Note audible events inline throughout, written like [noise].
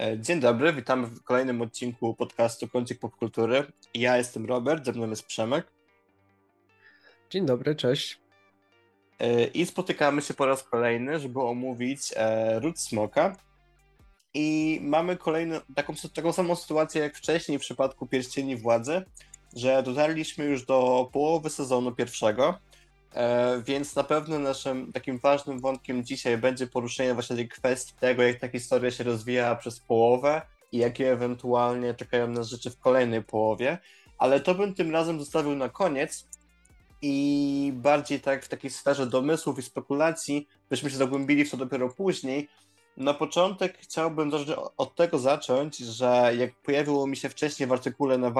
E, dzień dobry, witamy w kolejnym odcinku podcastu Kącik Popkultury. Ja jestem Robert, ze mną jest Przemek. Dzień dobry, cześć. E, I spotykamy się po raz kolejny, żeby omówić e, Ród Smoka. I mamy kolejną, taką, taką samą sytuację jak wcześniej w przypadku Pierścieni Władzy, że dotarliśmy już do połowy sezonu pierwszego, więc na pewno naszym takim ważnym wątkiem dzisiaj będzie poruszenie właśnie tej kwestii tego, jak ta historia się rozwija przez połowę i jakie ewentualnie czekają nas rzeczy w kolejnej połowie. Ale to bym tym razem zostawił na koniec i bardziej tak w takiej sferze domysłów i spekulacji, byśmy się zagłębili w to dopiero później. Na początek chciałbym od tego zacząć, że jak pojawiło mi się wcześniej w artykule na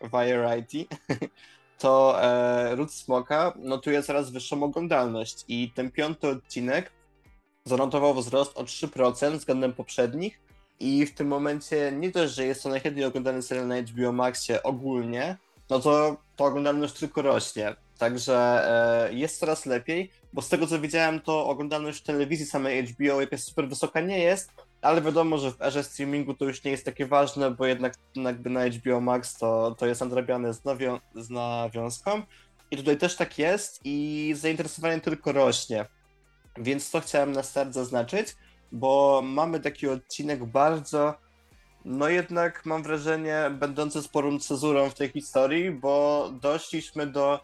Variety, [laughs] to e, Ród Smoka notuje coraz wyższą oglądalność i ten piąty odcinek zanotował wzrost o 3% względem poprzednich i w tym momencie nie dość, że jest to najchętniej oglądany serial na HBO Maxie ogólnie, no to ta oglądalność tylko rośnie. Także e, jest coraz lepiej, bo z tego co widziałem, to oglądalność telewizji samej HBO jakaś super wysoka nie jest, ale wiadomo, że w erze streamingu to już nie jest takie ważne, bo jednak jakby na HBO Max to, to jest nadrabiane z, nawią z nawiązką. I tutaj też tak jest i zainteresowanie tylko rośnie. Więc to chciałem na start zaznaczyć, bo mamy taki odcinek bardzo, no jednak mam wrażenie, będący sporą cezurą w tej historii, bo doszliśmy do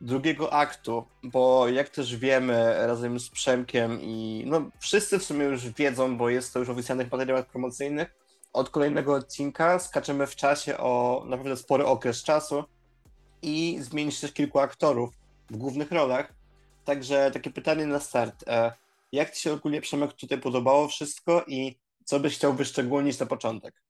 drugiego aktu, bo jak też wiemy razem z Przemkiem i no wszyscy w sumie już wiedzą, bo jest to już w oficjalnych materiałach promocyjnych, od kolejnego odcinka skaczemy w czasie o naprawdę spory okres czasu i zmieni się też kilku aktorów w głównych rolach. Także takie pytanie na start. E, jak Ci się ogólnie Przemek tutaj podobało wszystko i co byś chciał wyszczególnić na początek?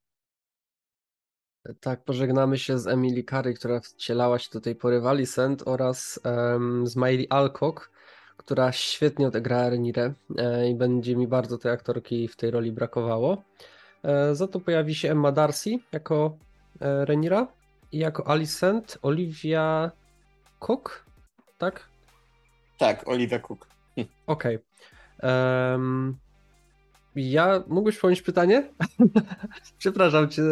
Tak, pożegnamy się z Emily Curry, która wcielała się do tej pory w Alicent oraz um, z Miley Alcock, która świetnie odegrała Renirę e, i będzie mi bardzo tej aktorki w tej roli brakowało. E, za to pojawi się Emma Darcy jako e, Renira i jako Alicent Olivia Cook, tak? Tak, Olivia Cook. Okej. Okay. Um, ja mógłbyś powiedzieć pytanie? [laughs] Przepraszam cię,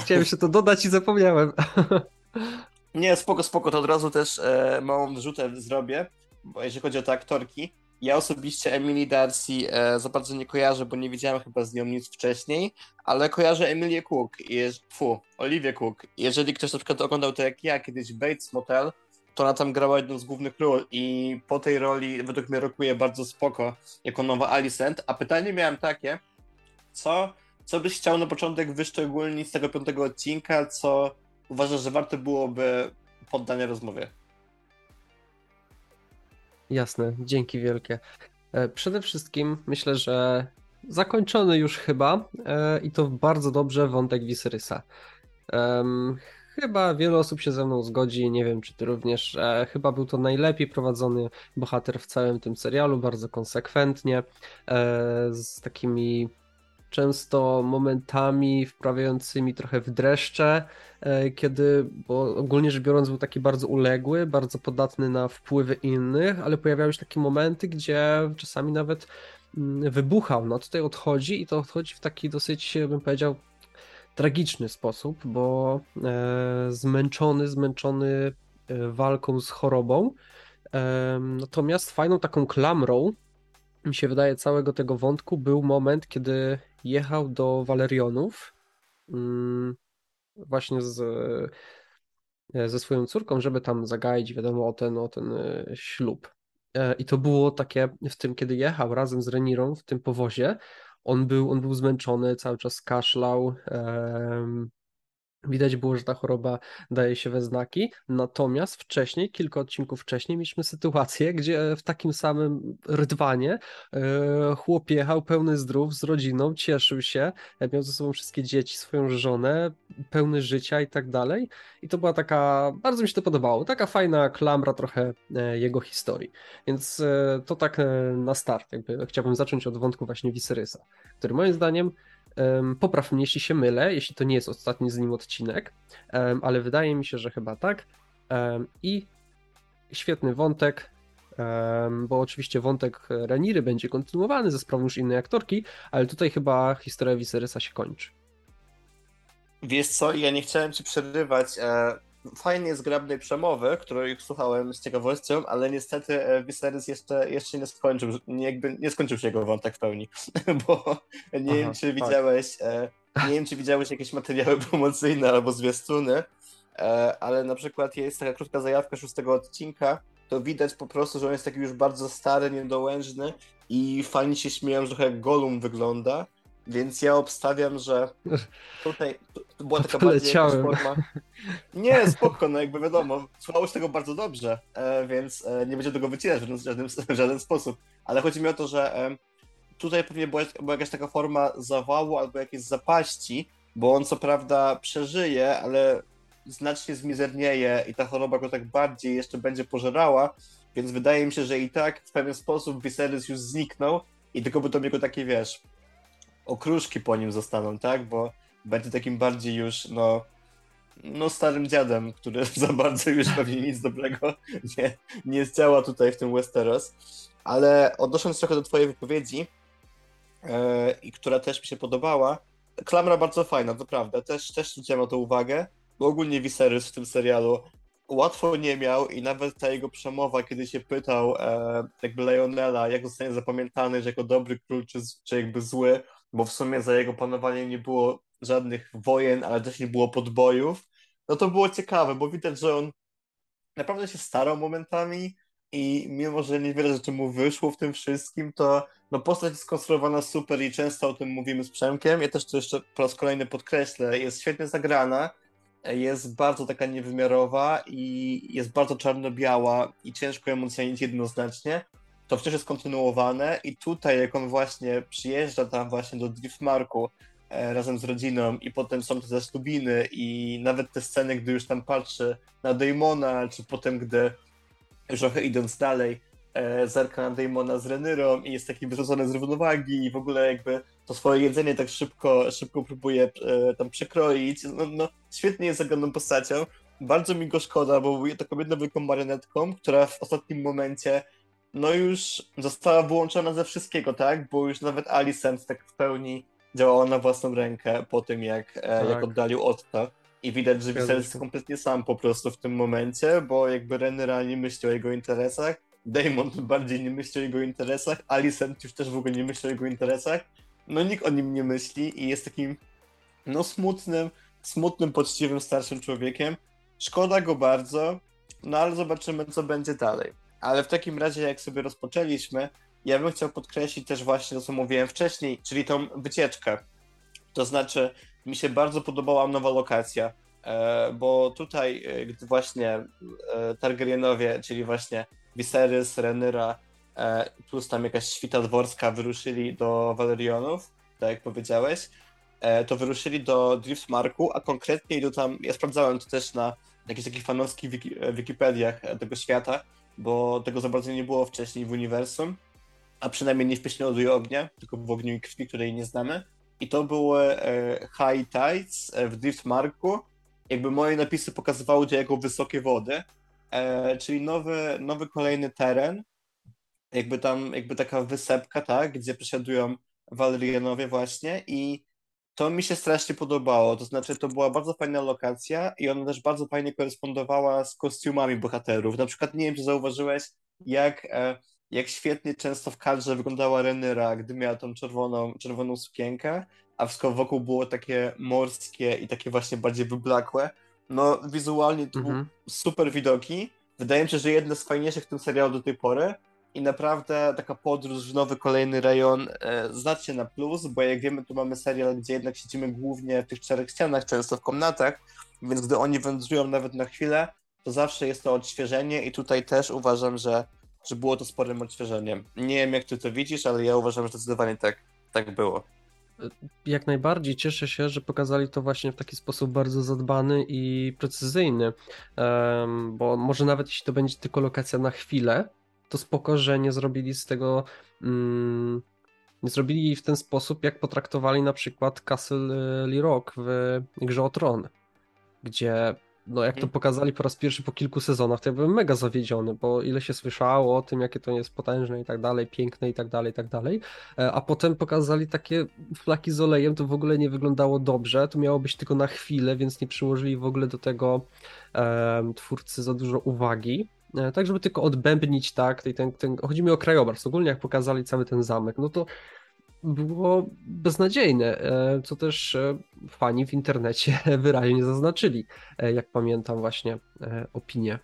chciałem jeszcze to dodać i zapomniałem. Nie, spoko, spoko, to od razu też e, małą wrzutę zrobię, bo jeżeli chodzi o te aktorki, ja osobiście Emily Darcy e, za bardzo nie kojarzę, bo nie widziałem chyba z nią nic wcześniej, ale kojarzę Emilię Cook, jeż, fu, Olivię Cook. Jeżeli ktoś na przykład oglądał to jak ja, kiedyś Bates Motel, ona tam grała jedną z głównych ról i po tej roli według mnie rokuje bardzo spoko jako nowa Alicent. A pytanie miałem takie, co, co byś chciał na początek wyszczególnić z tego piątego odcinka, co uważasz, że warto byłoby poddania rozmowie? Jasne, dzięki wielkie. E, przede wszystkim myślę, że zakończony już chyba e, i to bardzo dobrze wątek Viserysa. Chyba wiele osób się ze mną zgodzi, nie wiem czy ty również. E, chyba był to najlepiej prowadzony bohater w całym tym serialu, bardzo konsekwentnie, e, z takimi często momentami wprawiającymi trochę w dreszcze, e, kiedy, bo ogólnie rzecz biorąc był taki bardzo uległy, bardzo podatny na wpływy innych, ale pojawiały się takie momenty, gdzie czasami nawet mm, wybuchał. No tutaj odchodzi i to odchodzi w taki dosyć, bym powiedział, tragiczny sposób, bo e, zmęczony, zmęczony e, walką z chorobą. E, natomiast fajną taką klamrą, mi się wydaje, całego tego wątku był moment, kiedy jechał do Walerionów mm, właśnie z, ze swoją córką, żeby tam zagaić, wiadomo, o ten, o ten ślub. I to było takie w tym, kiedy jechał razem z Renirą w tym powozie, on był, on był zmęczony, cały czas kaszlał. Widać było, że ta choroba daje się we znaki. Natomiast wcześniej, kilka odcinków wcześniej, mieliśmy sytuację, [laughs] gdzie w takim samym rydwanie e, chłop jechał pełny zdrów z rodziną, cieszył się, miał ze sobą wszystkie dzieci, swoją żonę, pełny życia i tak dalej. I to była taka, bardzo mi się to podobało, taka fajna klamra trochę e, jego historii. Więc e, to tak na start, jakby chciałbym zacząć od wątku właśnie Viserysa, który moim zdaniem Popraw mnie, jeśli się mylę, jeśli to nie jest ostatni z nim odcinek, ale wydaje mi się, że chyba tak. I świetny wątek, bo oczywiście wątek Reniry będzie kontynuowany ze sprawą już innej aktorki, ale tutaj chyba historia Viserysa się kończy. Wiesz co, ja nie chciałem ci przerywać. Fajnie zgrabnej przemowy, której słuchałem z ciekawością, ale niestety e, Viserys jeszcze, jeszcze nie skończył, nie, nie skończył się jego wątek w pełni, [laughs] bo nie Aha, wiem, czy tak. widziałeś, e, nie wiem, czy widziałeś jakieś materiały promocyjne albo zwiastuny, e, ale na przykład jest taka krótka zajawka szóstego odcinka, to widać po prostu, że on jest taki już bardzo stary, niedołężny i fani się śmieją, że trochę jak Golum wygląda, więc ja obstawiam, że tutaj to była taka bardziej forma. Nie, spoko, no jakby wiadomo, słuchało się tego bardzo dobrze, e, więc e, nie będzie tego wycinać w żaden, w żaden sposób. Ale chodzi mi o to, że e, tutaj pewnie była, była jakaś taka forma zawału albo jakiejś zapaści, bo on co prawda przeżyje, ale znacznie zmizernieje i ta choroba go tak bardziej jeszcze będzie pożerała, więc wydaje mi się, że i tak w pewien sposób Viserys już zniknął i tylko by to jego takie, wiesz, okruszki po nim zostaną, tak? Bo będzie takim bardziej już, no, no starym dziadem, który [laughs] za bardzo już pewnie nic dobrego nie, nie zdziała tutaj w tym Westeros. Ale odnosząc trochę do twojej wypowiedzi, yy, i która też mi się podobała, klamra bardzo fajna, to prawda, też, też zwróciłem na to uwagę, bo ogólnie Viserys w tym serialu łatwo nie miał i nawet ta jego przemowa, kiedy się pytał e, jakby Leonela, jak zostanie zapamiętany, że jako dobry król, czy, czy jakby zły, bo w sumie za jego panowanie nie było żadnych wojen, ale też nie było podbojów, no to było ciekawe, bo widać, że on naprawdę się starał momentami i mimo, że niewiele rzeczy mu wyszło w tym wszystkim, to no postać jest skonstruowana super i często o tym mówimy z Przemkiem. Ja też to jeszcze po raz kolejny podkreślę, jest świetnie zagrana, jest bardzo taka niewymiarowa i jest bardzo czarno-biała i ciężko ją ocenić jednoznacznie. To wciąż jest kontynuowane i tutaj jak on właśnie przyjeżdża tam właśnie do Driftmarku e, razem z rodziną i potem są te zastubiny i nawet te sceny, gdy już tam patrzy na Damona, czy potem gdy już trochę idąc dalej e, zerka na Damona z Renyrą i jest taki wyrzucony z równowagi i w ogóle jakby to swoje jedzenie tak szybko, szybko próbuje e, tam przekroić. No, no, świetnie jest zagraną postacią. Bardzo mi go szkoda, bo był taką jedną wielką marionetką, która w ostatnim momencie no już została wyłączona ze wszystkiego, tak? Bo już nawet Alicent tak w pełni działała na własną rękę po tym, jak, e, tak. jak oddalił Otta. I widać, że Wiesel jest kompletnie sam po prostu w tym momencie, bo jakby Renera nie myśli o jego interesach, Damon bardziej nie myśli o jego interesach, Alicent już też w ogóle nie myśli o jego interesach, no nikt o nim nie myśli i jest takim no smutnym, smutnym, poczciwym, starszym człowiekiem. Szkoda go bardzo, no ale zobaczymy, co będzie dalej. Ale w takim razie, jak sobie rozpoczęliśmy, ja bym chciał podkreślić też właśnie to, co mówiłem wcześniej, czyli tą wycieczkę. To znaczy, mi się bardzo podobała nowa lokacja, e, bo tutaj, e, gdy właśnie e, Targaryenowie, czyli właśnie Viserys, Renyra, plus tam jakaś świta dworska wyruszyli do Valerionów, tak jak powiedziałeś, to wyruszyli do Driftmarku, a konkretnie do tam, ja sprawdzałem to też na jakichś takich fanowskich wiki, Wikipediach tego świata, bo tego za bardzo nie było wcześniej w uniwersum, a przynajmniej nie w Pieśni Lodu i Ognia, tylko w Ogniu i Krwi, której nie znamy. I to były e, High Tides e, w Driftmarku. Jakby moje napisy pokazywały to jako wysokie wody, e, czyli nowy, nowy kolejny teren, jakby tam, jakby taka wysepka, tak, gdzie przesiadują Valerianowie właśnie i to mi się strasznie podobało, to znaczy to była bardzo fajna lokacja i ona też bardzo fajnie korespondowała z kostiumami bohaterów. Na przykład nie wiem, czy zauważyłeś, jak, e, jak świetnie często w kadrze wyglądała Renyra, gdy miała tą czerwoną, czerwoną sukienkę, a wszystko wokół było takie morskie i takie właśnie bardziej wyblakłe. No wizualnie to mhm. super widoki. Wydaje mi się, że jedne z fajniejszych w tym serialu do tej pory, i naprawdę taka podróż w nowy kolejny rejon e, znacznie na plus, bo jak wiemy, tu mamy serial, gdzie jednak siedzimy głównie w tych czterech ścianach, często w komnatach, więc gdy oni wędrują nawet na chwilę, to zawsze jest to odświeżenie i tutaj też uważam, że, że było to sporym odświeżeniem. Nie wiem, jak ty to widzisz, ale ja uważam, że zdecydowanie tak, tak było. Jak najbardziej cieszę się, że pokazali to właśnie w taki sposób bardzo zadbany i precyzyjny, bo może nawet jeśli to będzie tylko lokacja na chwilę, to spoko, że nie zrobili z tego. Mm, nie zrobili w ten sposób, jak potraktowali na przykład Castle Rock w Grze o Tron, gdzie no jak to mhm. pokazali po raz pierwszy po kilku sezonach, to ja byłem mega zawiedziony, bo ile się słyszało o tym, jakie to jest potężne i tak dalej, piękne i tak dalej, i tak dalej, e, a potem pokazali takie flaki z olejem, to w ogóle nie wyglądało dobrze, to miało być tylko na chwilę, więc nie przyłożyli w ogóle do tego e, twórcy za dużo uwagi, tak żeby tylko odbębnić, tak, ten, ten, chodzi mi o krajobraz, ogólnie jak pokazali cały ten zamek, no to było beznadziejne, e, co też e, fani w internecie [laughs] wyraźnie zaznaczyli, e, jak pamiętam właśnie opinię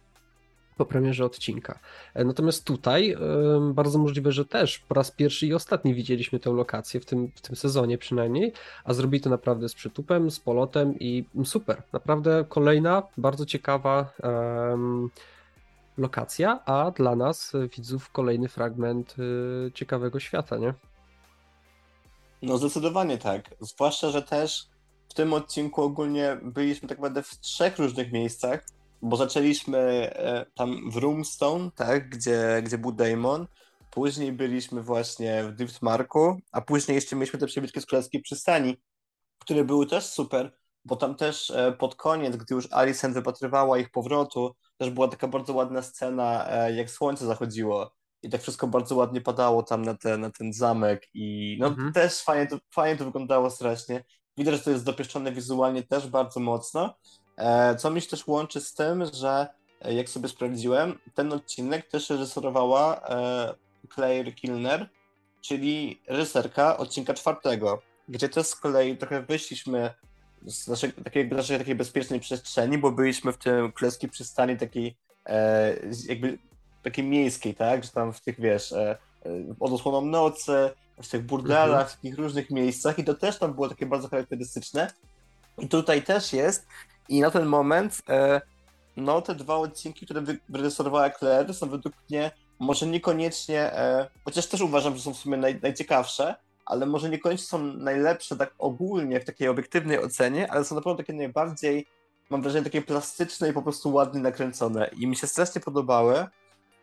po premierze odcinka. Natomiast tutaj bardzo możliwe, że też po raz pierwszy i ostatni widzieliśmy tę lokację, w tym, w tym sezonie przynajmniej, a zrobili to naprawdę z przytupem, z polotem i super. Naprawdę kolejna, bardzo ciekawa um, lokacja, a dla nas, widzów, kolejny fragment y, ciekawego świata, nie? No zdecydowanie tak. Zwłaszcza, że też w tym odcinku ogólnie byliśmy tak naprawdę w trzech różnych miejscach, bo zaczęliśmy e, tam w Roomstone, tak, gdzie, gdzie był Damon, później byliśmy właśnie w Driftmarku, a później jeszcze mieliśmy te przebitki z Królewskiej Przystani, które były też super, bo tam też e, pod koniec, gdy już Alicent wypatrywała ich powrotu, też była taka bardzo ładna scena, e, jak słońce zachodziło i tak wszystko bardzo ładnie padało tam na, te, na ten zamek i no mhm. też fajnie to, fajnie to wyglądało strasznie. Widać, że to jest dopieszczone wizualnie też bardzo mocno, e, co mi się też łączy z tym, że jak sobie sprawdziłem, ten odcinek też reżyserowała Claire Kilner, czyli reżyserka odcinka czwartego, gdzie też z kolei trochę wyszliśmy z naszej takiej, naszej takiej bezpiecznej przestrzeni, bo byliśmy w tym królewskiej przystani takiej e, jakby takiej miejskiej, tak? Że tam w tych, wiesz, e, e, pod osłoną nocy, w tych burdelach, mhm. w takich różnych miejscach i to też tam było takie bardzo charakterystyczne. I tutaj też jest i na ten moment e, no te dwa odcinki, które wyreżyserowała Claire są według mnie może niekoniecznie, chociaż też uważam, że są w sumie naj, najciekawsze, ale może niekoniecznie są najlepsze tak ogólnie w takiej obiektywnej ocenie, ale są na pewno takie najbardziej, mam wrażenie, takie plastyczne i po prostu ładnie nakręcone. I mi się strasznie podobały.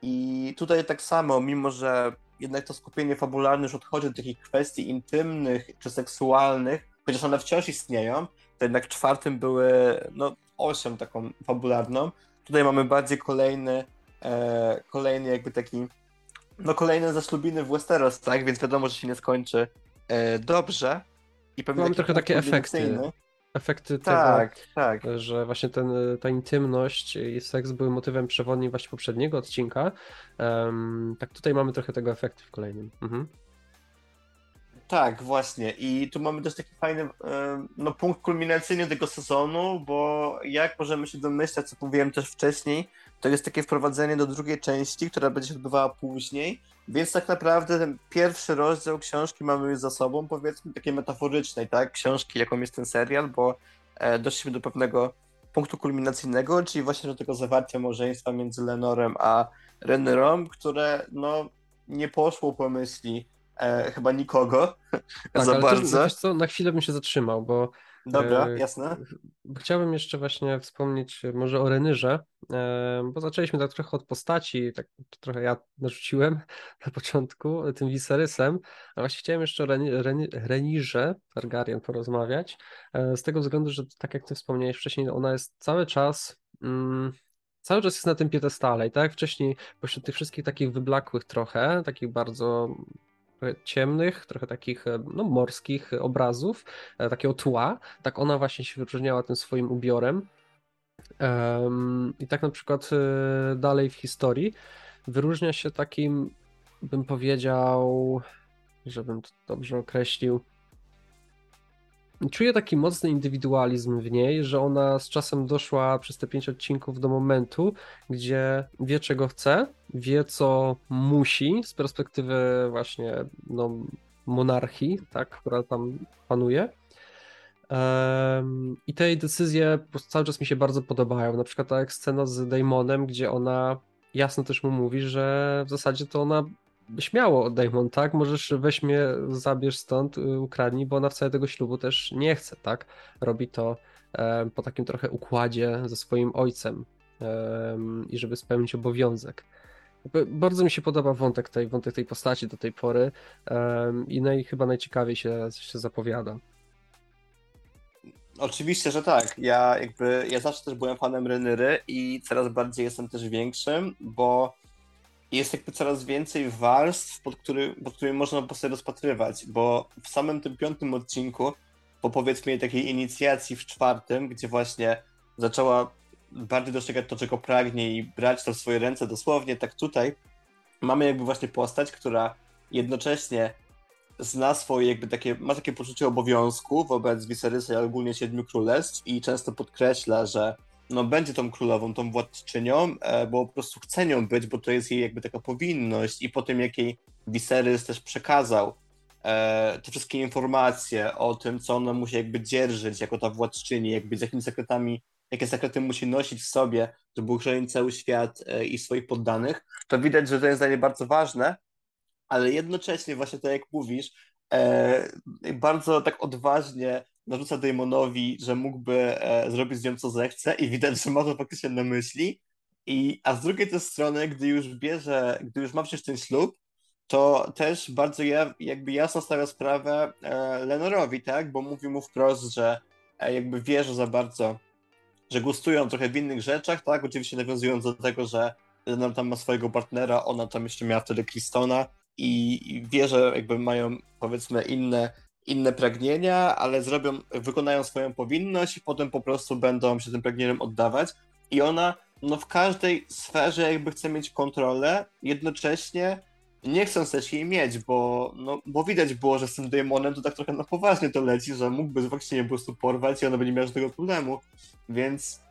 I tutaj tak samo, mimo że jednak to skupienie fabularne już odchodzi do takich kwestii intymnych czy seksualnych, chociaż one wciąż istnieją, to jednak czwartym były no, osiem taką fabularną. Tutaj mamy bardziej kolejny, e, kolejny jakby taki, no kolejne zaślubiny w Westeros, tak? Więc wiadomo, że się nie skończy e, dobrze. I pewnie Mam trochę takie efekty efekty tak, tego, tak. że właśnie ten, ta intymność i seks były motywem przewodnim właśnie poprzedniego odcinka. Um, tak tutaj mamy trochę tego efektu w kolejnym. Mhm. Tak, właśnie. I tu mamy też taki fajny no, punkt kulminacyjny tego sezonu, bo jak możemy się domyślać, co mówiłem też wcześniej, to jest takie wprowadzenie do drugiej części, która będzie się odbywała później. Więc tak naprawdę ten pierwszy rozdział książki mamy już za sobą, powiedzmy takiej metaforycznej, tak? Książki, jaką jest ten serial, bo e, doszliśmy do pewnego punktu kulminacyjnego, czyli właśnie do tego zawarcia małżeństwa między Lenorem a Rennerą, które no nie poszło po myśli e, chyba nikogo [laughs] tak, za bardzo. Też, co, na chwilę bym się zatrzymał, bo Dobra, e, jasne. Chciałbym jeszcze właśnie wspomnieć może o Renyrze, e, bo zaczęliśmy tak trochę od postaci, tak trochę ja narzuciłem [laughs] na początku tym Viserysem, a właśnie chciałem jeszcze o Reni, Renirze Targaryen porozmawiać, e, z tego względu, że tak jak ty wspomniałeś wcześniej, ona jest cały czas mm, cały czas jest na tym piedestale i tak wcześniej pośród tych wszystkich takich wyblakłych trochę, takich bardzo ciemnych, trochę takich e, no, morskich obrazów, e, takiego tła, tak ona właśnie się wyróżniała tym swoim ubiorem. I tak na przykład e, dalej w historii wyróżnia się takim, bym powiedział, żebym to dobrze określił, czuję taki mocny indywidualizm w niej, że ona z czasem doszła przez te pięć odcinków do momentu, gdzie wie czego chce, wie co musi z perspektywy właśnie no, monarchii, tak, która tam panuje. I te jej decyzje cały czas mi się bardzo podobają. Na przykład ta scena z Damonem, gdzie ona jasno też mu mówi, że w zasadzie to ona śmiało Damon, tak? Możesz weź mnie, zabierz stąd, y, ukradnij, bo ona wcale tego ślubu też nie chce, tak? Robi to e, po takim trochę układzie ze swoim ojcem e, i żeby spełnić obowiązek. Bardzo mi się podoba wątek tej, wątek tej postaci do tej pory e, i naj, chyba najciekawiej się, się zapowiada. Oczywiście, że tak. Ja jakby, ja zawsze też byłem fanem Renyry i coraz bardziej jestem też większym, bo jest jakby coraz więcej warstw, pod, który, pod którymi można po sobie rozpatrywać, bo w samym tym piątym odcinku, po powiedzmy takiej inicjacji w czwartym, gdzie właśnie zaczęła bardziej dostrzegać to, czego pragnie i brać to w swoje ręce dosłownie, tak tutaj mamy jakby właśnie postać, która jednocześnie zna swoje jakby takie, ma takie poczucie obowiązku wobec Viserysa i ogólnie Siedmiu Królestw i często podkreśla, że no będzie tą królową, tą władczynią, e, bo po prostu chce nią być, bo to jest jej jakby taka powinność i po tym, jak jej Viserys też przekazał e, te wszystkie informacje o tym, co ona musi jakby dzierżyć jako ta władczyni, jakby z jakimi sekretami, jakie sekrety musi nosić w sobie, żeby uchronić cały świat e, i swoich poddanych, to widać, że to jest dla niej bardzo ważne, ale jednocześnie właśnie tak jak mówisz, bardzo tak odważnie narzuca Damonowi, że mógłby e, zrobić z nią co zechce i widać, że ma to faktycznie na myśli. I, a z drugiej też strony, gdy już bierze, gdy już ma przecież ten ślub, to też bardzo ja, jakby jasno stawia sprawę e, Lenorowi, tak? Bo mówi mu wprost, że e, jakby wierzy za bardzo, że gustują trochę w innych rzeczach, tak? Oczywiście nawiązując do tego, że Lenor tam ma swojego partnera, ona tam jeszcze miała wtedy Kristona i, i wie, że jakby mają powiedzmy inne inne pragnienia, ale zrobią, wykonają swoją powinność i potem po prostu będą się tym pragnieniem oddawać. I ona no, w każdej sferze jakby chce mieć kontrolę, jednocześnie nie chcąc też jej mieć, bo, no, bo widać było, że z tym demonem to tak trochę na poważnie to leci, że mógłby faktycznie po prostu porwać i ona będzie miała żadnego problemu, więc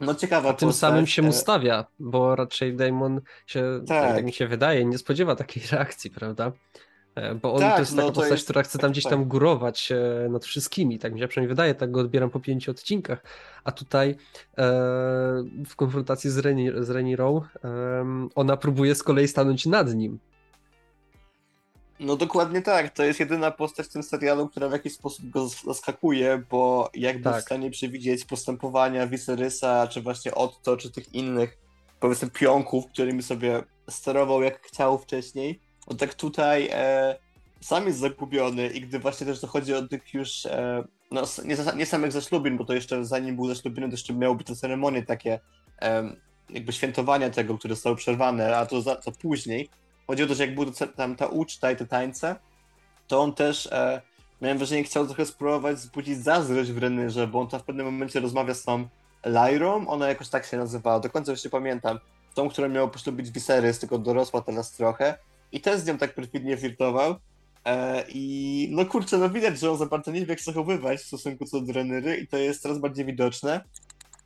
no ciekawa A tym postać. samym się mu stawia, bo raczej Damon się, tak. tak mi się wydaje, nie spodziewa takiej [laughs] reakcji, prawda? E, bo on tak, to jest no taka postać, jest... która chce tam gdzieś tam tak. górować e, nad wszystkimi, tak mi się przynajmniej wydaje, tak go odbieram po pięciu odcinkach. A tutaj e, w konfrontacji z, Reni, z Renirą e, ona próbuje z kolei stanąć nad nim. No dokładnie tak, to jest jedyna postać w tym serialu, która w jakiś sposób go zaskakuje, bo jakby tak. w stanie przewidzieć postępowania Viserysa, czy właśnie Otto, czy tych innych, powiedzmy pionków, którymi sobie sterował jak chciał wcześniej, no tak tutaj e, sam jest zagubiony i gdy właśnie też dochodzi o tych już, e, no nie, nie samych zaślubin, bo to jeszcze zanim był zaślubiny, to jeszcze miały być te ceremonie takie e, jakby świętowania tego, które zostały przerwane, a to, za, to później. Chodzi o to, że jak była tam ta uczta i te tańce, to on też, e, miałem wrażenie, chciał trochę spróbować wzbudzić zazdrość w Renyrze, bo on tam w pewnym momencie rozmawia z tą Lyrą, ona jakoś tak się nazywała, do końca już nie pamiętam, tą, która miała poślubić Viserys, tylko dorosła teraz trochę i też z nią tak perfidnie flirtował. E, I no kurczę, no widać, że on za bardzo nie wie, jak zachowywać w stosunku co do Drenery i to jest coraz bardziej widoczne.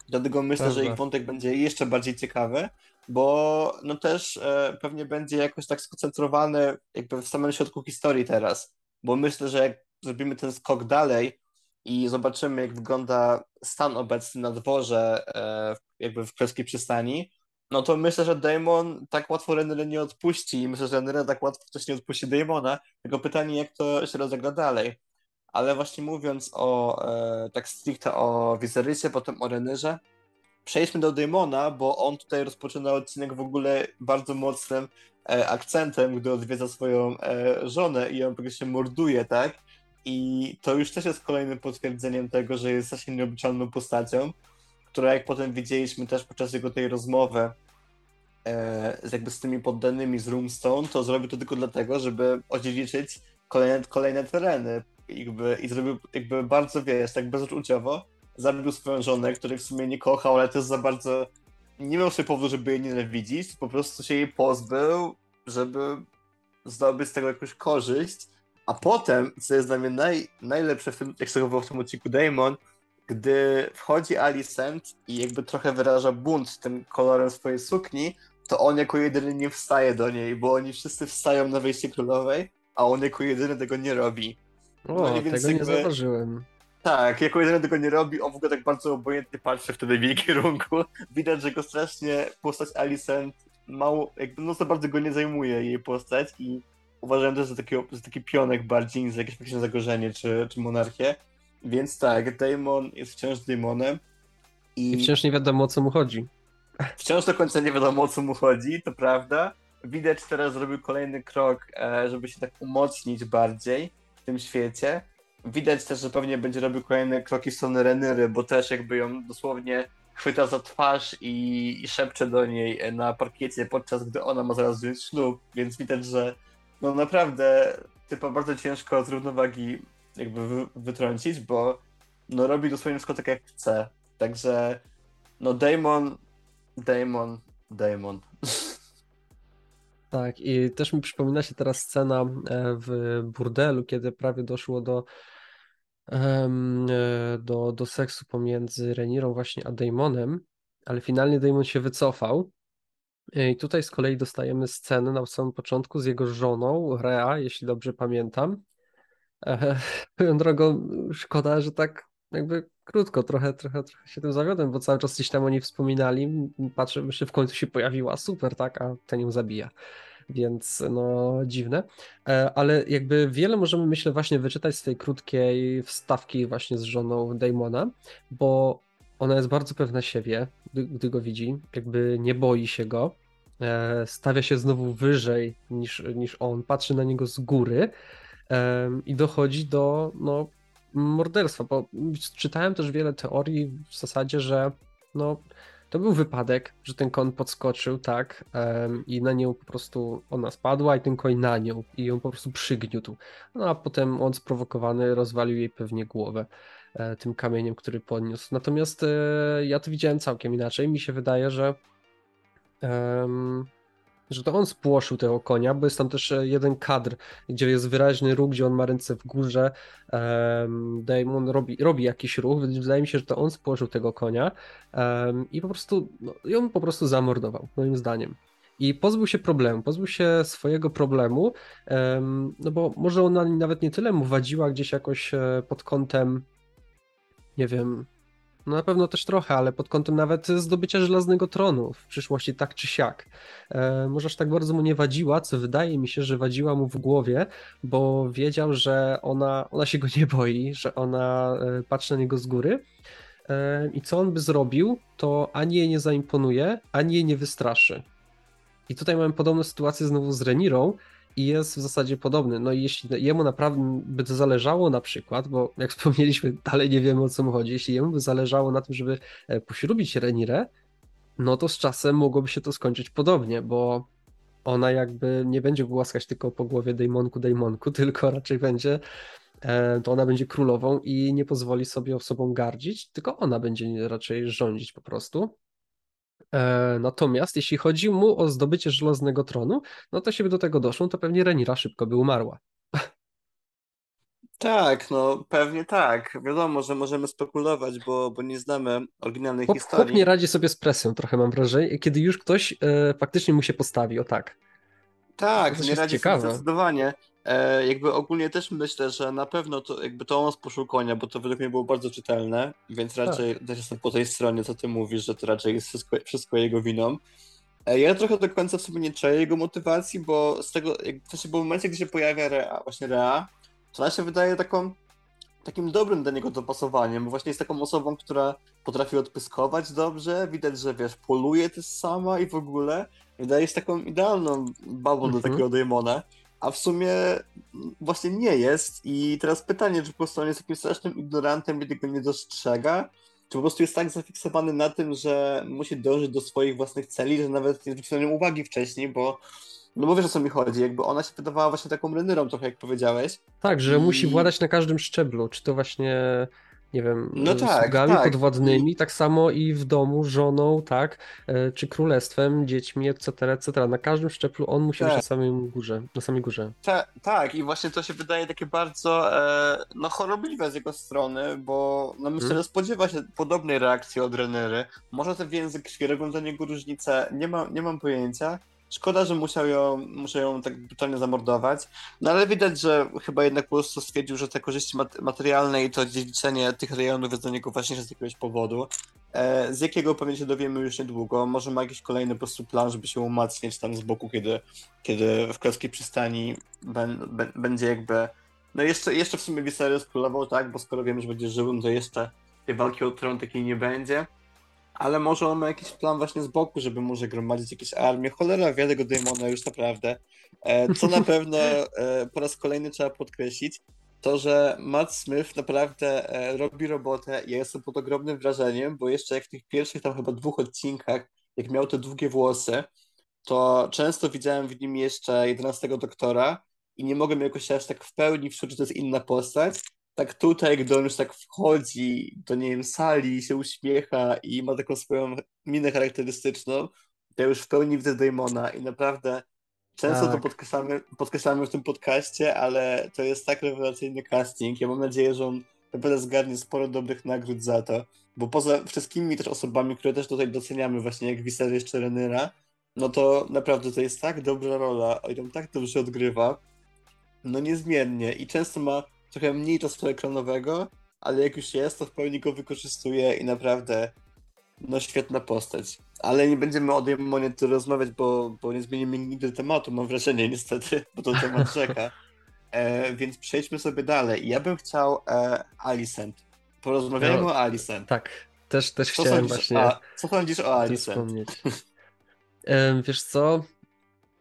Dlatego myślę, Prawda. że ich wątek będzie jeszcze bardziej ciekawy, bo no też e, pewnie będzie jakoś tak skoncentrowany jakby w samym środku historii teraz. Bo myślę, że jak zrobimy ten skok dalej i zobaczymy, jak wygląda stan obecny na dworze e, jakby w Królewskiej Przystani, no to myślę, że Damon tak łatwo Renyle nie odpuści i myślę, że Renyle tak łatwo też nie odpuści Damona. Tylko pytanie, jak to się rozegra dalej. Ale właśnie mówiąc o e, tak stricte o Viserysie, potem o Renyrze, przejdźmy do Damona, bo on tutaj rozpoczyna odcinek w ogóle bardzo mocnym e, akcentem, gdy odwiedza swoją e, żonę i po prostu morduje, tak? I to już też jest kolejnym potwierdzeniem tego, że jest strasznie nieobliczalną postacią która jak potem widzieliśmy też podczas jego tej rozmowy e, z jakby z tymi poddanymi z Roomstone, to zrobił to tylko dlatego, żeby odziedziczyć kolejne, kolejne tereny. Jakby, i zrobił jakby bardzo, wiesz, tak bezuczuciowo, zabił swoją żonę, której w sumie nie kochał, ale też za bardzo nie miał sobie powodu, żeby jej nienawidzić, po prostu się jej pozbył, żeby zdobyć z tego jakąś korzyść, a potem, co jest dla mnie naj, najlepsze jak się w tym odcinku Damon, gdy wchodzi Alicent i jakby trochę wyraża bunt tym kolorem swojej sukni, to on jako jedyny nie wstaje do niej, bo oni wszyscy wstają na wejście królowej, a on jako jedyny tego nie robi. O, no tego jakby... nie zauważyłem. Tak, jako jedyny tego nie robi, on w ogóle tak bardzo obojętnie patrzy wtedy w jej kierunku. [laughs] Widać, że go strasznie postać Alicent mało, jakby no to bardzo go nie zajmuje jej postać i uważam też za taki, za taki pionek bardziej niż za jakieś faktycznie zagorzenie czy, czy monarchię. Więc tak, Damon jest wciąż Damonem. I... I wciąż nie wiadomo o co mu chodzi. [laughs] Wciąż do końca nie wiadomo o co mu chodzi, to prawda. Widać teraz zrobił kolejny krok, e, żeby się tak umocnić bardziej w tym świecie. widać też, że pewnie będzie robił kolejne kroki w stronę Renyry, bo też jakby ją dosłownie chwyta za twarz i, i szepcze do niej na parkiecie, podczas gdy ona ma zaraz wziąć ślub, więc widać, że no naprawdę typa bardzo ciężko z równowagi jakby wy, wytrącić, bo no robi dosłownie wszystko tak jak chce. Także no Damon, Damon, Damon. Tak, i też mi przypomina się teraz scena e, w burdelu, kiedy prawie doszło do, e, do, do seksu pomiędzy Renirą właśnie a Damonem, ale finalnie Damon się wycofał. I tutaj z kolei dostajemy scenę na samym początku z jego żoną, Rea, jeśli dobrze pamiętam. [laughs] Swoją drogą, szkoda, że tak jakby krótko, trochę, trochę, trochę się tym zawiodłem, bo cały czas gdzieś tam o niej wspominali. Patrzę, że w końcu się pojawiła, super, tak, a ten ją zabija. Więc no dziwne, e, ale jakby wiele możemy myślę właśnie wyczytać z tej krótkiej wstawki właśnie z żoną Damona, bo ona jest bardzo pewna siebie, gdy, gdy go widzi, jakby nie boi się go, e, stawia się znowu wyżej niż, niż on, patrzy na niego z góry i dochodzi do no, morderstwa, bo czytałem też wiele teorii w zasadzie, że no, to był wypadek, że ten koń podskoczył, tak, i na nią po prostu ona spadła i ten koń na nią i ją po prostu przygniótł. No a potem on sprowokowany rozwalił jej pewnie głowę e, tym kamieniem, który podniósł. Natomiast e, ja to widziałem całkiem inaczej. Mi się wydaje, że że to on spłoszył tego konia, bo jest tam też e, jeden kadr, gdzie jest wyraźny ruch, gdzie on ma ręce w górze, um, Damon robi, robi jakiś ruch, więc wydaje mi się, że to on spłoszył tego konia um, i po prostu, no, ją po prostu zamordował, moim zdaniem. I pozbył się problemu, pozbył się swojego problemu, no bo może ona nawet nie tyle mu wadziła gdzieś jakoś e, pod kątem, nie wiem, no na pewno też trochę, ale pod kątem nawet zdobycia żelaznego tronu w przyszłości tak czy siak. E, może aż tak bardzo mu nie wadziła, co wydaje mi się, że wadziła mu w głowie, bo wiedział, że ona, ona się go nie boi, że ona e, patrzy na niego z góry. E, I co on by zrobił, to ani jej nie zaimponuje, ani jej nie wystraszy. I tutaj mamy podobną sytuację znowu z Renirą, i jest w zasadzie podobny. No i jeśli jemu naprawdę by to zależało na przykład, bo jak [laughs] wspomnieliśmy, dalej nie wiemy o co mu chodzi, jeśli jemu by zależało na tym, żeby e, poślubić Renirę, no to z czasem mogłoby się to skończyć podobnie, bo ona jakby nie będzie głaskać tylko po głowie Dejmonku, Dejmonku, [laughs] tylko raczej będzie, e, to ona będzie królową i nie pozwoli sobie osobą gardzić, tylko ona będzie raczej rządzić po prostu. E, natomiast jeśli chodzi mu o zdobycie żelaznego tronu, no to się do tego doszło, to pewnie Renira szybko by umarła. Tak, no pewnie tak. Wiadomo, że możemy spekulować, bo, bo nie znamy oryginalnej Chłop, historii. Chłop nie radzi sobie z presją, trochę mam wrażenie, kiedy już ktoś e, faktycznie mu się postawi, o tak. Tak, nie radzi sobie zdecydowanie. E, jakby ogólnie też myślę, że na pewno to jakby to on spuszył konia, bo to według mnie było bardzo czytelne, więc tak. raczej tak. też jestem po tej stronie, co ty mówisz, że to raczej jest wszystko, wszystko jego winą. E, ja trochę do końca w sobie nie czuję jego motywacji, bo z tego, jak to się było w momencie, gdzie się pojawia Rea, właśnie Rea, to ona się wydaje taką takim dobrym do niego dopasowaniem, bo właśnie jest taką osobą, która potrafi odpyskować dobrze, widać, że wiesz, poluje też sama i w ogóle. Wydaje się taką idealną babą mm -hmm. do mhm. takiego demona a w sumie właśnie nie jest. I teraz pytanie, czy po prostu on jest takim strasznym ignorantem i tego nie dostrzega, czy po prostu jest tak zafiksowany na tym, że musi dążyć do swoich własnych celi, że nawet nie zwrócił na nią uwagi wcześniej, bo no bo wiesz o co mi chodzi, jakby ona się wydawała właśnie taką renyrą trochę, jak powiedziałeś. Tak, że I... musi władać na każdym szczeblu, czy to właśnie nie wiem, no tak, sługami tak. podwładnymi, I... tak samo i w domu, żoną, tak, e, czy królestwem, dziećmi, etc., etc. Na każdym szczeplu on musi tak. być na samym górze, na samej górze. Ta, tak, i właśnie to się wydaje takie bardzo e, no chorobliwe z jego strony, bo no myślę, hmm. że spodziewa się podobnej reakcji od Renery. Może te więzy krwi robią dla niego różnicę, nie, ma, nie mam pojęcia, Szkoda, że musiał ją, ją tak brutalnie zamordować, no ale widać, że chyba jednak po prostu stwierdził, że te korzyści materialne i to dziedziczenie tych rejonów jest dla niego ważniejsze z jakiegoś powodu. E, z jakiego pewnie się dowiemy już niedługo. Może ma jakiś kolejny po prostu plan, żeby się umacniać tam z boku, kiedy, kiedy w Królewskiej Przystani ben, ben, będzie jakby... No jeszcze, jeszcze w sumie Viserys królował, tak? Bo skoro wiemy, że będzie żył, no to jeszcze tej walki o tron takiej nie będzie ale może on ma jakiś plan właśnie z boku, żeby może gromadzić jakieś armie. Cholera wie tego demona już naprawdę. E, co na [laughs] pewno e, po raz kolejny trzeba podkreślić. to, że Matt Smith naprawdę e, robi robotę. Ja jestem pod ogromnym wrażeniem, bo jeszcze jak w tych pierwszych tam chyba dwóch odcinkach, jak miał te długie włosy, to często widziałem w nim jeszcze 11 doktora i nie mogłem jakoś aż tak w pełni wczuć, że to jest inna postać. Tak tutaj, gdy on już tak wchodzi do, nie wiem, sali, się uśmiecha i ma taką swoją minę charakterystyczną, to ja już w pełni widzę Damona i naprawdę często tak. to podkreślamy, podkreślamy w tym podcaście, ale to jest tak rewelacyjny casting. Ja mam nadzieję, że on naprawdę zgarnie sporo dobrych nagród za to, bo poza wszystkimi też osobami, które też tutaj doceniamy, właśnie jak Viserys czy Renyra, no to naprawdę to jest tak dobra rola, on tak dobrze odgrywa, no niezmiennie i często ma trochę mniej czasu ekranowego, ale jak już jest, to w pełni go wykorzystuje i naprawdę no świetna postać. Ale nie będziemy o tu rozmawiać, bo, bo nie zmienimy nigdy tematu, mam wrażenie niestety, [laughs] bo to temat czeka. E, więc przejdźmy sobie dalej. Ja bym chciał e, Alicent. Porozmawiajmy no, o Alicent. Tak, też, też co chciałem właśnie a, Co sądzisz o Alicent? wiesz co,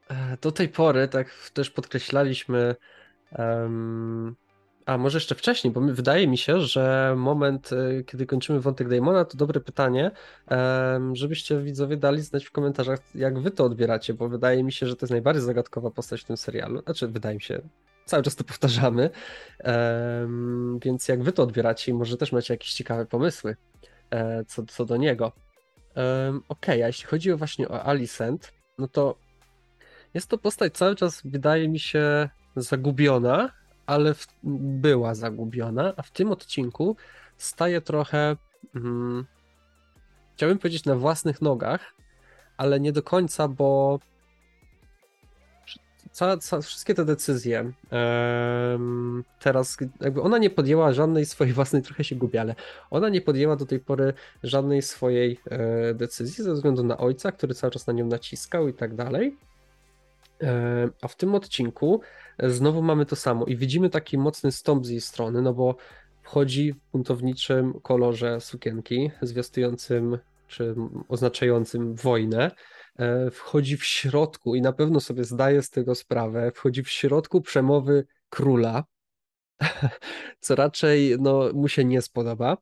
e, do tej pory tak też podkreślaliśmy um, a może jeszcze wcześniej, bo wydaje mi się, że moment, e, kiedy kończymy wątek Damona, to dobre pytanie, żebyście widzowie dali znać w komentarzach, jak wy to odbieracie, bo wydaje mi się, że to jest najbardziej zagadkowa postać w tym serialu. Znaczy, wydaje mi się, cały czas to powtarzamy. Więc jak wy to odbieracie i może też macie jakieś ciekawe pomysły e, co, co do niego. Okej, okay, a jeśli chodzi o właśnie o Alicent, no to jest to postać cały czas, wydaje mi się, zagubiona, ale w, była zagubiona, a w tym odcinku staje trochę, hmm, chciałbym powiedzieć, na własnych nogach, ale nie do końca, bo ca, ca, wszystkie te decyzje um, teraz, jakby ona nie podjęła żadnej swojej własnej, trochę się gubi, ale ona nie podjęła do tej pory żadnej swojej e, decyzji ze względu na ojca, który cały czas na nią naciskał i tak dalej. E, a w tym odcinku znowu mamy to samo i widzimy taki mocny stąp z jej strony, no bo wchodzi w buntowniczym kolorze sukienki, zwiastującym czy oznaczającym wojnę, e, wchodzi w środku i na pewno sobie zdaje z tego sprawę, wchodzi w środku przemowy króla, [laughs] co raczej no, mu się nie spodoba.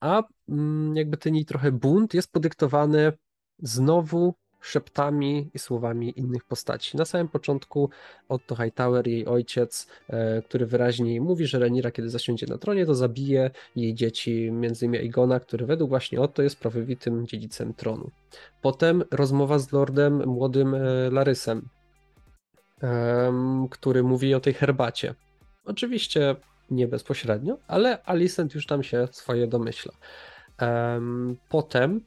A mm, jakby ten jej trochę bunt jest podyktowany znowu szeptami i słowami innych postaci. Na samym początku Otto Hightower, jej ojciec, e, który wyraźnie mówi, że Renira, kiedy zasiądzie na tronie, to zabije jej dzieci, między innymi Igona, który według właśnie Otto jest prawowitym dziedzicem tronu. Potem rozmowa z lordem młodym e, Larysem, który mówi o tej herbacie. Oczywiście nie bezpośrednio, ale Alicent już tam się swoje domyśla. Potem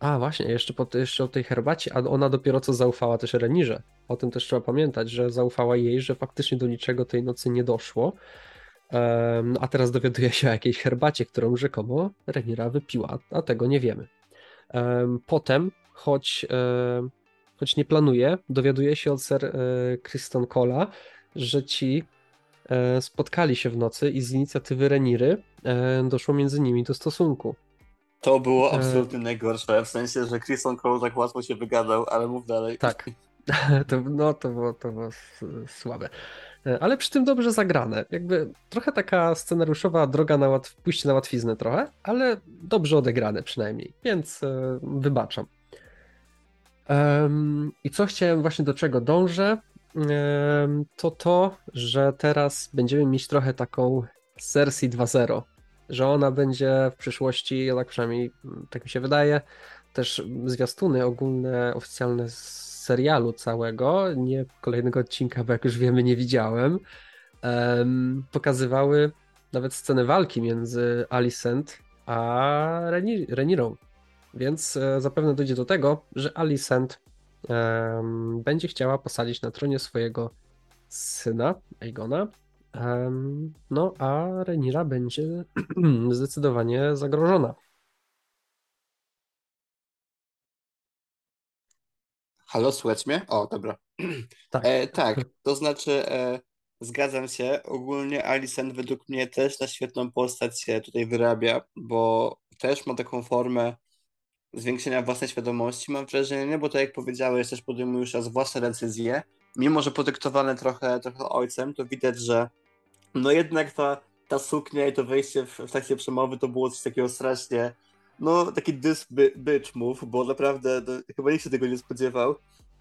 a właśnie, jeszcze, po, jeszcze o tej herbacie, a ona dopiero co zaufała też Renirze. O tym też trzeba pamiętać, że zaufała jej, że faktycznie do niczego tej nocy nie doszło. Um, a teraz dowiaduje się o jakiejś herbacie, którą rzekomo Renira wypiła, a tego nie wiemy. Um, potem, choć, um, choć nie planuje, dowiaduje się od Sir Kryston Cola, że ci e, spotkali się w nocy i z inicjatywy Reniry e, doszło między nimi do stosunku. To było e, absolutnie najgorsze, w sensie, że Christian Cole tak łatwo się wygadał, ale mów dalej. Tak, [laughs] to, no to było, to było słabe. E, ale przy tym dobrze zagrane. Jakby trochę taka scenariuszowa droga na łatw... pójście na łatwiznę trochę, ale dobrze odegrane przynajmniej, więc e, wybaczam. I co chciałem właśnie do czego dążę, to to, że teraz będziemy mieć trochę taką Cersei 2.0 że ona będzie w przyszłości, tak przynajmniej tak mi się wydaje, też zwiastuny ogólne, oficjalne z serialu całego, nie kolejnego odcinka, bo jak już wiemy, nie widziałem, um, pokazywały nawet scenę walki między Alicent a Renirą. Więc e, zapewne dojdzie do tego, że Alicent będzie chciała posadzić na tronie swojego syna, Aegona, no, a Renira będzie [clears throat] zdecydowanie zagrożona. Halo, słychać mnie? O, dobra. [clears throat] Tak, e, tak to znaczy e, zgadzam się. Ogólnie Alicent według mnie też na świetną postać się tutaj wyrabia, bo też ma taką formę zwiększenia własnej świadomości, mam wrażenie, bo tak jak powiedziałeś, też podejmuje już raz własne decyzje mimo że podyktowane trochę, trochę ojcem, to widać, że no jednak ta, ta suknia i to wejście w, w trakcie przemowy to było coś takiego strasznie, no taki dys by, bitch move, bo naprawdę no, chyba nikt się tego nie spodziewał.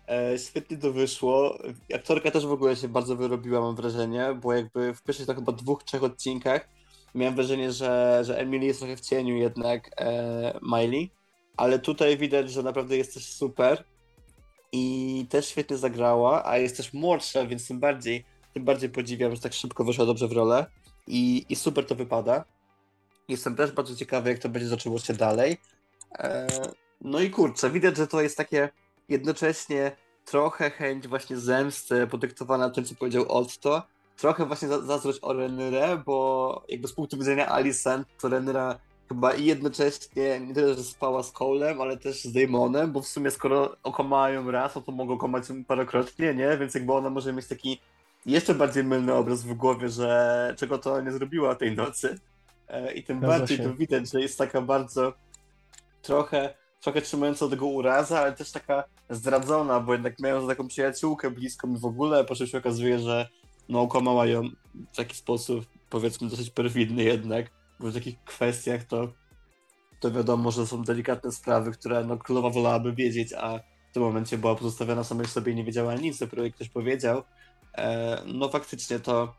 E, świetnie to wyszło. Aktorka też w ogóle się bardzo wyrobiła, mam wrażenie, bo jakby w pierwszych to chyba dwóch, trzech odcinkach miałem wrażenie, że, że Emily jest trochę w cieniu jednak e, Miley, ale tutaj widać, że naprawdę jest też super i też świetnie zagrała, a jest też młodsza, więc tym bardziej, tym bardziej podziwiam, że tak szybko wyszła dobrze w rolę i, i super to wypada. Jestem też bardzo ciekawy, jak to będzie zaczęło się dalej. E, no i kurczę, widać, że to jest takie jednocześnie trochę chęć właśnie zemsty podyktowana tym, co powiedział Otto, trochę właśnie zazdrość o Renyrę, bo jakby z punktu widzenia Alicent, to Renyra chyba i jednocześnie nie tyle, że spała z Colem, ale też z Damonem, bo w sumie skoro okłamają raz, no to mogą okłamać parokrotnie, nie? Więc jakby ona może mieć taki jeszcze bardziej mylny obraz w głowie, że czego to nie zrobiła tej nocy. E, I tym Zgadza bardziej się. to widać, że jest taka bardzo trochę, trochę trzymająca tego uraza, ale też taka zdradzona, bo jednak miałem taką przyjaciółkę bliską i w ogóle, po czym się okazuje, że no okłamała ją w taki sposób, powiedzmy, dosyć perfidny jednak, bo w takich kwestiach to, to wiadomo, że są delikatne sprawy, które no, królowa wolałaby wiedzieć, a w tym momencie była pozostawiona samej sobie i nie wiedziała nic, dopiero jak ktoś powiedział. E, no faktycznie to,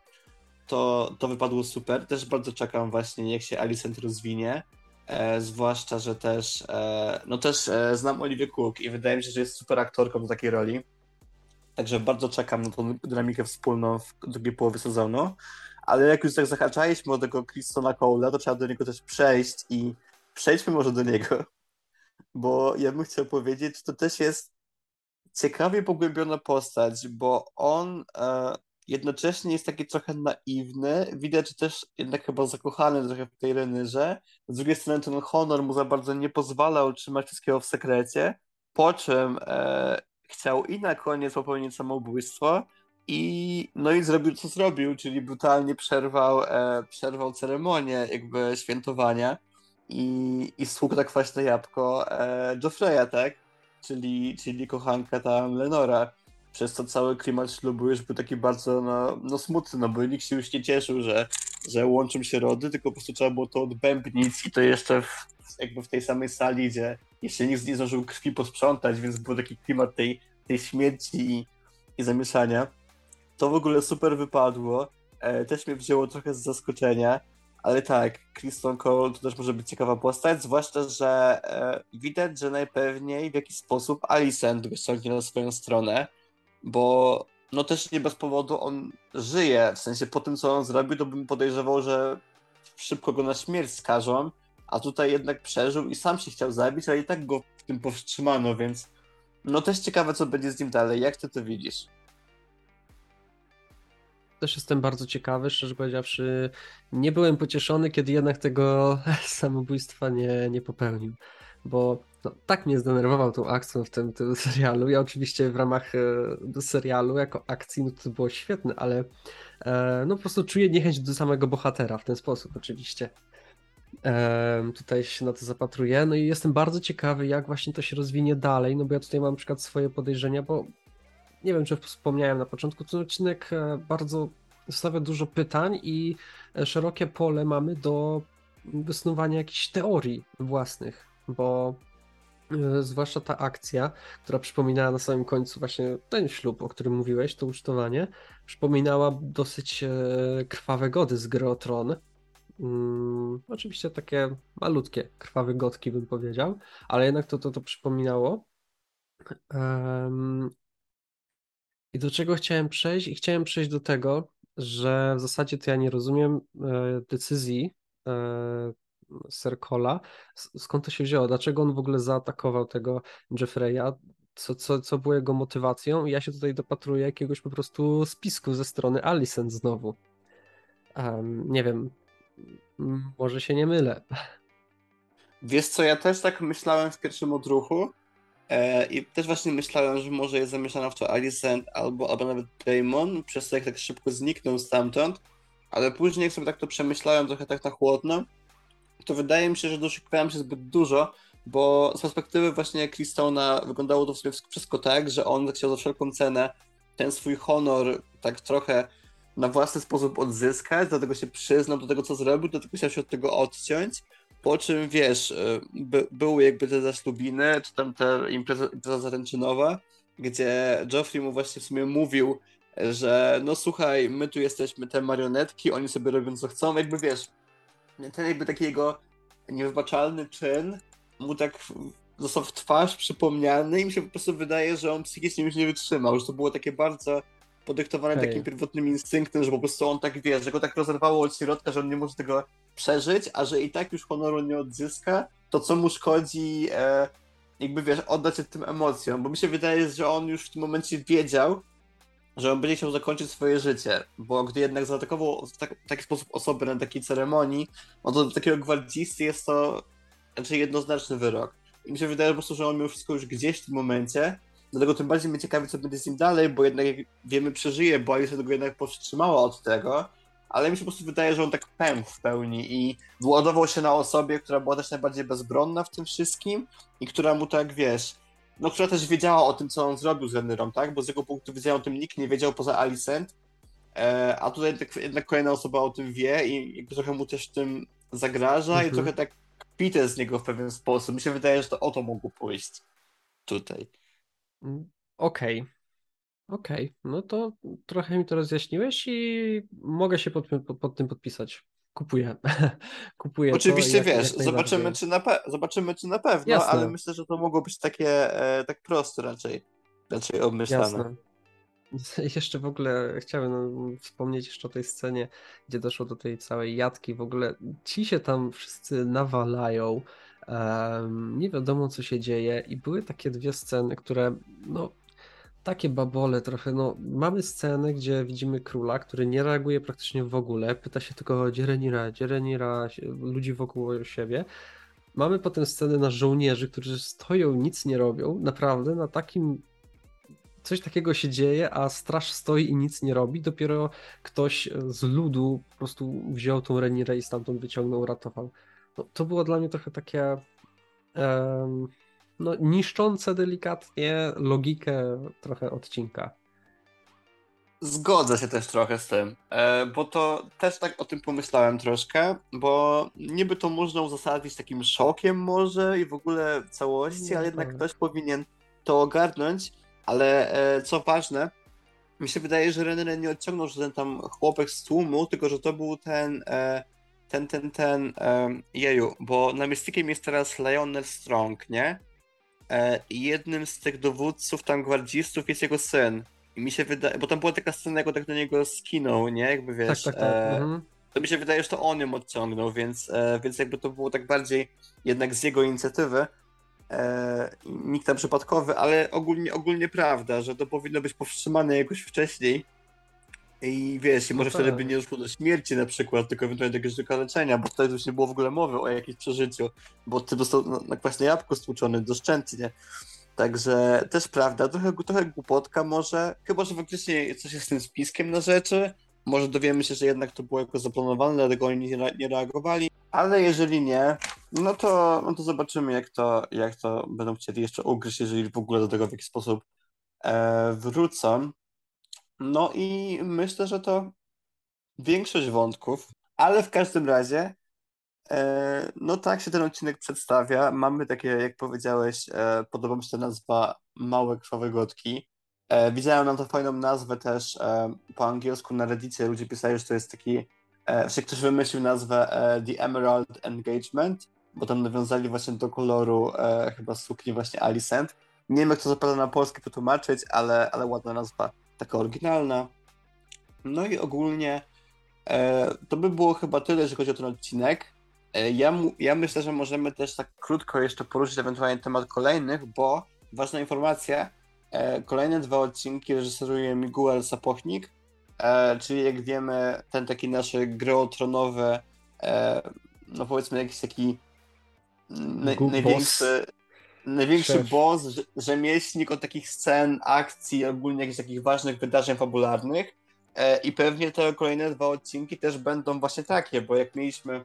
to, to wypadło super. Też bardzo czekam właśnie, jak się Alicent rozwinie. E, zwłaszcza, że też, e, no też e, znam Olivia Cook i wydaje mi się, że jest super aktorką do takiej roli. Także bardzo czekam na tą dynamikę wspólną w drugiej połowie sezonu. Ale jak już tak zahaczaliśmy od tego Christona Cole'a, to trzeba do niego też przejść i przejdźmy może do niego. Bo ja bym chciał powiedzieć, że to też jest ciekawie pogłębiona postać, bo on e, jednocześnie jest taki trochę naiwny, widać, też jednak chyba zakochany trochę w tej Renyrze. Z drugiej strony ten honor mu za bardzo nie pozwala utrzymać wszystkiego w sekrecie, po czym e, chciał i na koniec popełnić samobójstwo i no i zrobił co zrobił, czyli brutalnie przerwał, e, przerwał ceremonię jakby świętowania i, i sługł tak kwaśne jabłko e, Joffreya, tak? Czyli, czyli kochanka tam Lenora. Przez to cały klimat ślubu już był taki bardzo no, no smutny, no bo nikt się już nie cieszył, że, że łączą się rody, tylko po prostu trzeba było to odbębnić i to jeszcze w, jakby w tej samej sali, gdzie jeszcze nikt nie zdążył krwi posprzątać, więc był taki klimat tej, tej śmierci i, i zamieszania. To w ogóle super wypadło. E, też mnie wzięło trochę z zaskoczenia, ale tak, Kristen Cole to też może być ciekawa postać, zwłaszcza, że e, widać, że najpewniej w jakiś sposób Alicent go ściągnie na swoją stronę, bo no też nie bez powodu on żyje, w sensie po tym, co on zrobił, to bym podejrzewał, że szybko go na śmierć skażą, a tutaj jednak przeżył i sam się chciał zabić, ale i tak go w tym powstrzymano, więc no też ciekawe, co będzie z nim dalej. Jak ty to widzisz? Też jestem bardzo ciekawy, szczerze powiedziawszy, nie byłem pocieszony, kiedy jednak tego [laughs] samobójstwa nie, nie popełnił, bo no, tak mnie zdenerwował tą akcją w tym, tym serialu. Ja oczywiście w ramach e, serialu jako akcji no to było świetne, ale e, no po prostu czuję niechęć do samego bohatera w ten sposób oczywiście. E, tutaj się na to zapatruję. No i jestem bardzo ciekawy, jak właśnie to się rozwinie dalej, no bo ja tutaj mam na przykład swoje podejrzenia, bo nie wiem, czy wspomniałem na początku, ten odcinek e, bardzo stawia dużo pytań i e, szerokie pole mamy do wysnuwania jakichś teorii własnych, bo e, zwłaszcza ta akcja, która przypominała na samym końcu właśnie ten ślub, o którym mówiłeś, to ucztowanie, przypominała dosyć krwawe gody z gry Tron. Hmm, oczywiście takie malutkie, krwawe gotki bym powiedział, ale jednak to to, to przypominało. Um, i do czego chciałem przejść? I chciałem przejść do tego, że w zasadzie to ja nie rozumiem e, decyzji e, Serkola, skąd to się wzięło, dlaczego on w ogóle zaatakował tego Jeffreya, co, co, co było jego motywacją. I ja się tutaj dopatruję jakiegoś po prostu spisku ze strony Alicent znowu. Um, nie wiem, może się nie mylę. Wiesz co, ja też tak myślałem w pierwszym odruchu, I też właśnie myślałem, że może jest zamieszana w to Alicent albo, albo nawet Damon, przez to jak tak szybko zniknął stamtąd, ale później jak sobie tak to przemyślałem trochę tak na chłodno, to wydaje mi się, że doszukiwałem się zbyt dużo, bo z perspektywy właśnie Clistona wyglądało to w sumie wszystko tak, że on chciał za wszelką cenę ten swój honor tak trochę na własny sposób odzyskać, dlatego się przyznał do tego, co zrobił, dlatego chciał się od tego odciąć, po czym, wiesz, e, by, były jakby te zaślubiny, czy tam ta impreza, impreza zaręczynowa, gdzie Joffrey mu właśnie w sumie mówił, że no słuchaj, my tu jesteśmy te marionetki, oni sobie robią co chcą, jakby wiesz, ten jakby taki jego niewybaczalny czyn mu tak został w twarz przypomniany i mi się po prostu wydaje, że on psychicznie już nie wytrzymał, że to było takie bardzo podyktowane Hej. takim pierwotnym instynktem, że po prostu on tak wie, że go tak rozerwało od środka, że on nie może tego przeżyć, a że i tak już honoru nie odzyska, to co mu szkodzi e, jakby wiesz, oddać się tym emocjom, bo mi się wydaje, że on już w tym momencie wiedział, że on będzie chciał zakończyć swoje życie, bo gdy jednak zaatakował w, tak, taki sposób osobę na takiej ceremonii, no to dla takiego gwardzisty jest to raczej jednoznaczny wyrok. I mi się wydaje po prostu, że on miał wszystko już gdzieś w tym momencie, dlatego tym bardziej mnie ciekawi, co będzie z nim dalej, bo jednak jak wiemy, przeżyje, bo Alice go jednak powstrzymała od tego, ale mi się po prostu wydaje, że on tak pękł w pełni i wyładował się na osobie, która była też najbardziej bezbronna w tym wszystkim i która mu tak, wiesz, no która też wiedziała o tym, co on zrobił z Renyrą, tak? Bo z jego punktu widzenia o tym nikt nie wiedział poza Alicent, e, a tutaj jednak, jednak, kolejna osoba o tym wie i trochę mu też tym zagraża mhm. i trochę tak pite z niego w pewien sposób. Mi się wydaje, że to o to mogło pójść tutaj. Mm, okej. Okay. Okej, okay. no to trochę mi to rozjaśniłeś i mogę się pod, pod, tym podpisać. Kupuję. [laughs] Kupuję Oczywiście jak, wiesz, jak zobaczymy, czy na zobaczymy, czy na pewno, Jasne. ale myślę, że to mogło być takie e, tak proste raczej, raczej obmyślane. Jasne. [laughs] Jeszcze w ogóle chciałem no, wspomnieć jeszcze o tej scenie, gdzie doszło do tej całej jadki. W ogóle ci się tam wszyscy nawalają. Um, nie wiadomo, co się dzieje, i były takie dwie sceny, które no, takie babole trochę. No, mamy scenę, gdzie widzimy króla, który nie reaguje praktycznie w ogóle. Pyta się tylko Dzierenira, Dzierenira, ludzi wokół siebie. Mamy potem scenę na żołnierzy, którzy stoją, nic nie robią. Naprawdę na takim. Coś takiego się dzieje, a straż stoi i nic nie robi. Dopiero ktoś z ludu po prostu wziął tą Renirę i stamtąd wyciągnął, uratował. No, to było dla mnie trochę takie. Um, no, niszczące delikatnie logikę trochę odcinka. Zgodzę się też trochę z tym, e, bo to też tak o tym pomyślałem troszkę, bo niby to można uzasadnić takim szokiem może i w ogóle całości, ale jednak ktoś powinien to ogarnąć, ale e, co ważne, mi się wydaje, że René nie odciągnął, że ten tam chłopek z tłumu, tylko że to był ten, e, ten, ten, ten, jeju, bo namiestnikiem jest teraz Lionel Strong, nie? E, jednym z tych dowódców tam gwardzistów jest jego syn. I mi się wydaje, bo tam była taka scena, jak tak do niego skinął, nie? Jakby wiesz. Tak, tak, tak. E, mhm. To mi się wydaje, że to on ją odciągnął, więc, e, więc jakby to było tak bardziej jednak z jego inicjatywy. E, nikt tam przypadkowy, ale ogólnie, ogólnie prawda, że to powinno być powstrzymane jakoś wcześniej i wiesz, i może no wtedy by tak. nie doszło do śmierci na przykład, tylko ewentualnie do jakiegoś wykaleczenia, bo tutaj już nie było w ogóle mowy o jakimś przeżyciu, bo ty dostał na, na kwaśne jabłko stłuczony doszczętnie. Także też prawda, trochę, trochę głupotka może, chyba że faktycznie coś jest z tym spiskiem na rzeczy, może dowiemy się, że jednak to było jakoś zaplanowane, dlatego oni nie, nie reagowali, ale jeżeli nie, no to, no to zobaczymy jak to, jak to będą chcieli jeszcze ugryźć, jeżeli w ogóle do tego w jakiś sposób e, wrócą. No i myślę, że to większość wątków, ale w każdym razie, e, no tak się ten odcinek przedstawia. Mamy takie, jak powiedziałeś, e, podoba mi się ta nazwa Małe Krwawe Gotki. E, widziałem nam to fajną nazwę też e, po angielsku na Reddicie. Ludzie pisali, że to jest taki, e, że ktoś wymyślił nazwę e, The Emerald Engagement, bo tam nawiązali właśnie do koloru e, chyba sukni właśnie Alicent. Nie wiem, jak to zapada na polski przetłumaczyć, ale, ale ładna nazwa taka oryginalna. No i ogólnie e, to by było chyba tyle, jeżeli chodzi o ten odcinek. E, ja, ja myślę, że możemy też tak krótko jeszcze poruszyć ewentualnie temat kolejnych, bo ważna informacja, e, kolejne dwa odcinki reżyseruje Miguel Sapochnik, e, czyli jak wiemy ten taki nasz grotronowy, e, no powiedzmy jakiś taki na, największy największy Szef. boss, rzemieślnik od takich scen, akcji, ogólnie jakichś takich ważnych wydarzeń fabularnych. E, I pewnie te kolejne dwa odcinki też będą właśnie takie, bo jak mieliśmy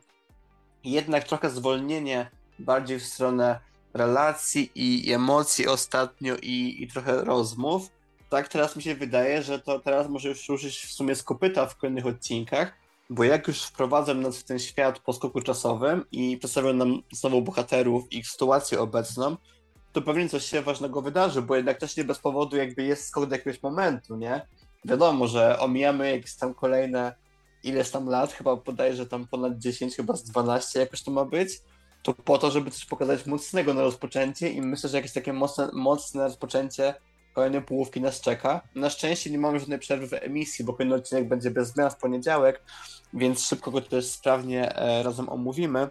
jednak trochę zwolnienie bardziej w stronę relacji i emocji ostatnio i, i trochę rozmów, tak teraz mi się wydaje, że to teraz może już ruszyć w sumie z kopyta w kolejnych odcinkach, bo jak już wprowadzam nas w ten świat po skoku czasowym i przedstawiam nam znowu bohaterów i ich sytuację obecną, to pewnie coś się ważnego wydarzy, bo jednak też nie bez powodu jakby jest skok do jakiegoś momentu, nie? Wiadomo, że omijamy jakieś tam kolejne ileś tam lat, chyba podaję, że tam ponad 10, chyba z 12 jakoś to ma być, to po to, żeby coś pokazać mocnego na rozpoczęcie i myślę, że jakieś takie mocne, mocne rozpoczęcie kolejnej połówki nas czeka. Na szczęście nie mamy żadnej przerwy w emisji, bo kolejny odcinek będzie bez zmian w poniedziałek, więc szybko go też sprawnie e, razem omówimy.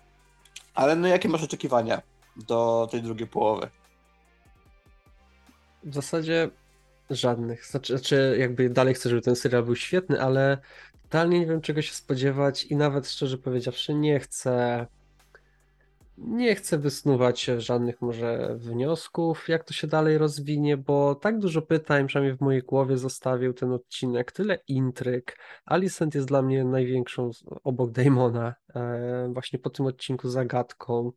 Ale no jakie masz oczekiwania do tej drugiej połowy? W zasadzie żadnych. Znaczy, znaczy, jakby dalej chcę, żeby ten serial był świetny, ale totalnie nie wiem czego się spodziewać i nawet szczerze powiedziawszy nie chcę nie chcę wysnuwać żadnych może wniosków, jak to się dalej rozwinie, bo tak dużo pytań, przynajmniej w mojej głowie zostawił ten odcinek, tyle intryg. Alicent jest dla mnie największą obok Damona, e, właśnie po tym odcinku zagadką.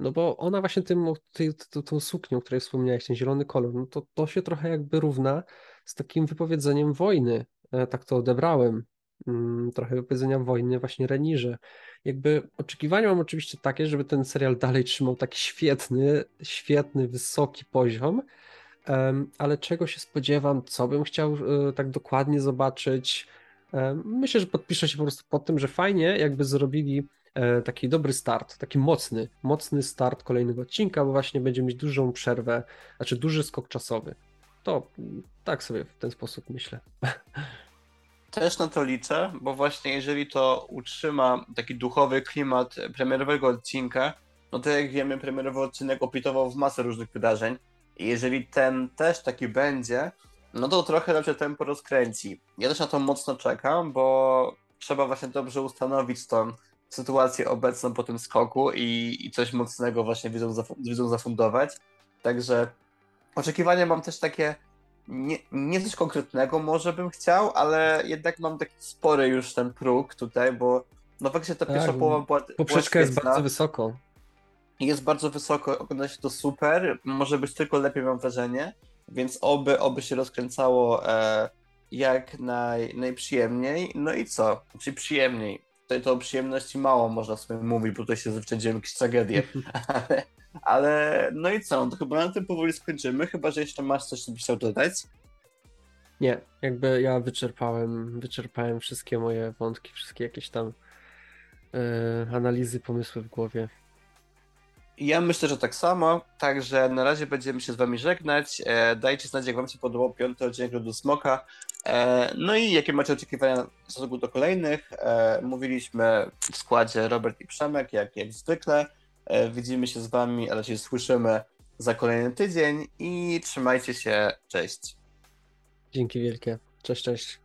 No bo ona właśnie tym, ty, ty, tą suknią, o której wspomniałeś, ten zielony kolor, no to, to się trochę jakby równa z takim wypowiedzeniem wojny. E, tak to odebrałem. Mm, trochę wypowiedzenia wojny właśnie Renirze. Jakby oczekiwania mam oczywiście takie, żeby ten serial dalej trzymał taki świetny, świetny, wysoki poziom, ale czego się spodziewam, co bym chciał e, tak dokładnie zobaczyć. Myślę, że podpiszę się po prostu pod tym, że fajnie jakby zrobili taki dobry start, taki mocny, mocny start kolejnego odcinka, bo właśnie będzie mieć dużą przerwę, znaczy duży skok czasowy. To tak sobie w ten sposób myślę. [laughs] Też na to liczę, bo właśnie jeżeli to utrzyma taki duchowy klimat premierowego odcinka, no to jak wiemy, premierowy odcinek opitował w masę różnych wydarzeń. I jeżeli ten też taki będzie, no to trochę lepsze tempo rozkręci. Ja też na to mocno czekam, bo trzeba właśnie dobrze ustanowić tą sytuację obecną po tym skoku i, i coś mocnego właśnie widzą, widzą zafundować. Także oczekiwania mam też takie nie, nie coś konkretnego może bym chciał, ale jednak mam taki spory już ten próg tutaj, bo no faktycznie ta tak, pierwsza połowa była Poprzeczka jest bardzo wysoko. Jest bardzo wysoko, ogląda się to super, może być tylko lepiej mam wrażenie, więc oby, oby się rozkręcało e, jak naj, najprzyjemniej. No i co? Czyli przyjemniej. Tutaj to o przyjemności mało można sobie mówić, bo tutaj się zawsze jakieś tragedie. ale, ale no i co? No to chyba na tym powoli skończymy, chyba że jeszcze masz coś, co byś chciał dodać. Nie, jakby ja wyczerpałem, wyczerpałem wszystkie moje wątki, wszystkie jakieś tam yy, analizy, pomysły w głowie. Ja myślę, że tak samo, także na razie będziemy się z wami żegnać. E, dajcie znać, jak wam się podobał piąty odcinek Rodu Smoka. E, no i jakie macie oczekiwania w stosunku do kolejnych. E, mówiliśmy w składzie Robert i Przemek, jak, jak zwykle. E, widzimy się z wami, ale się słyszymy za kolejny tydzień i trzymajcie się. Cześć. Dzięki wielkie. Cześć, cześć.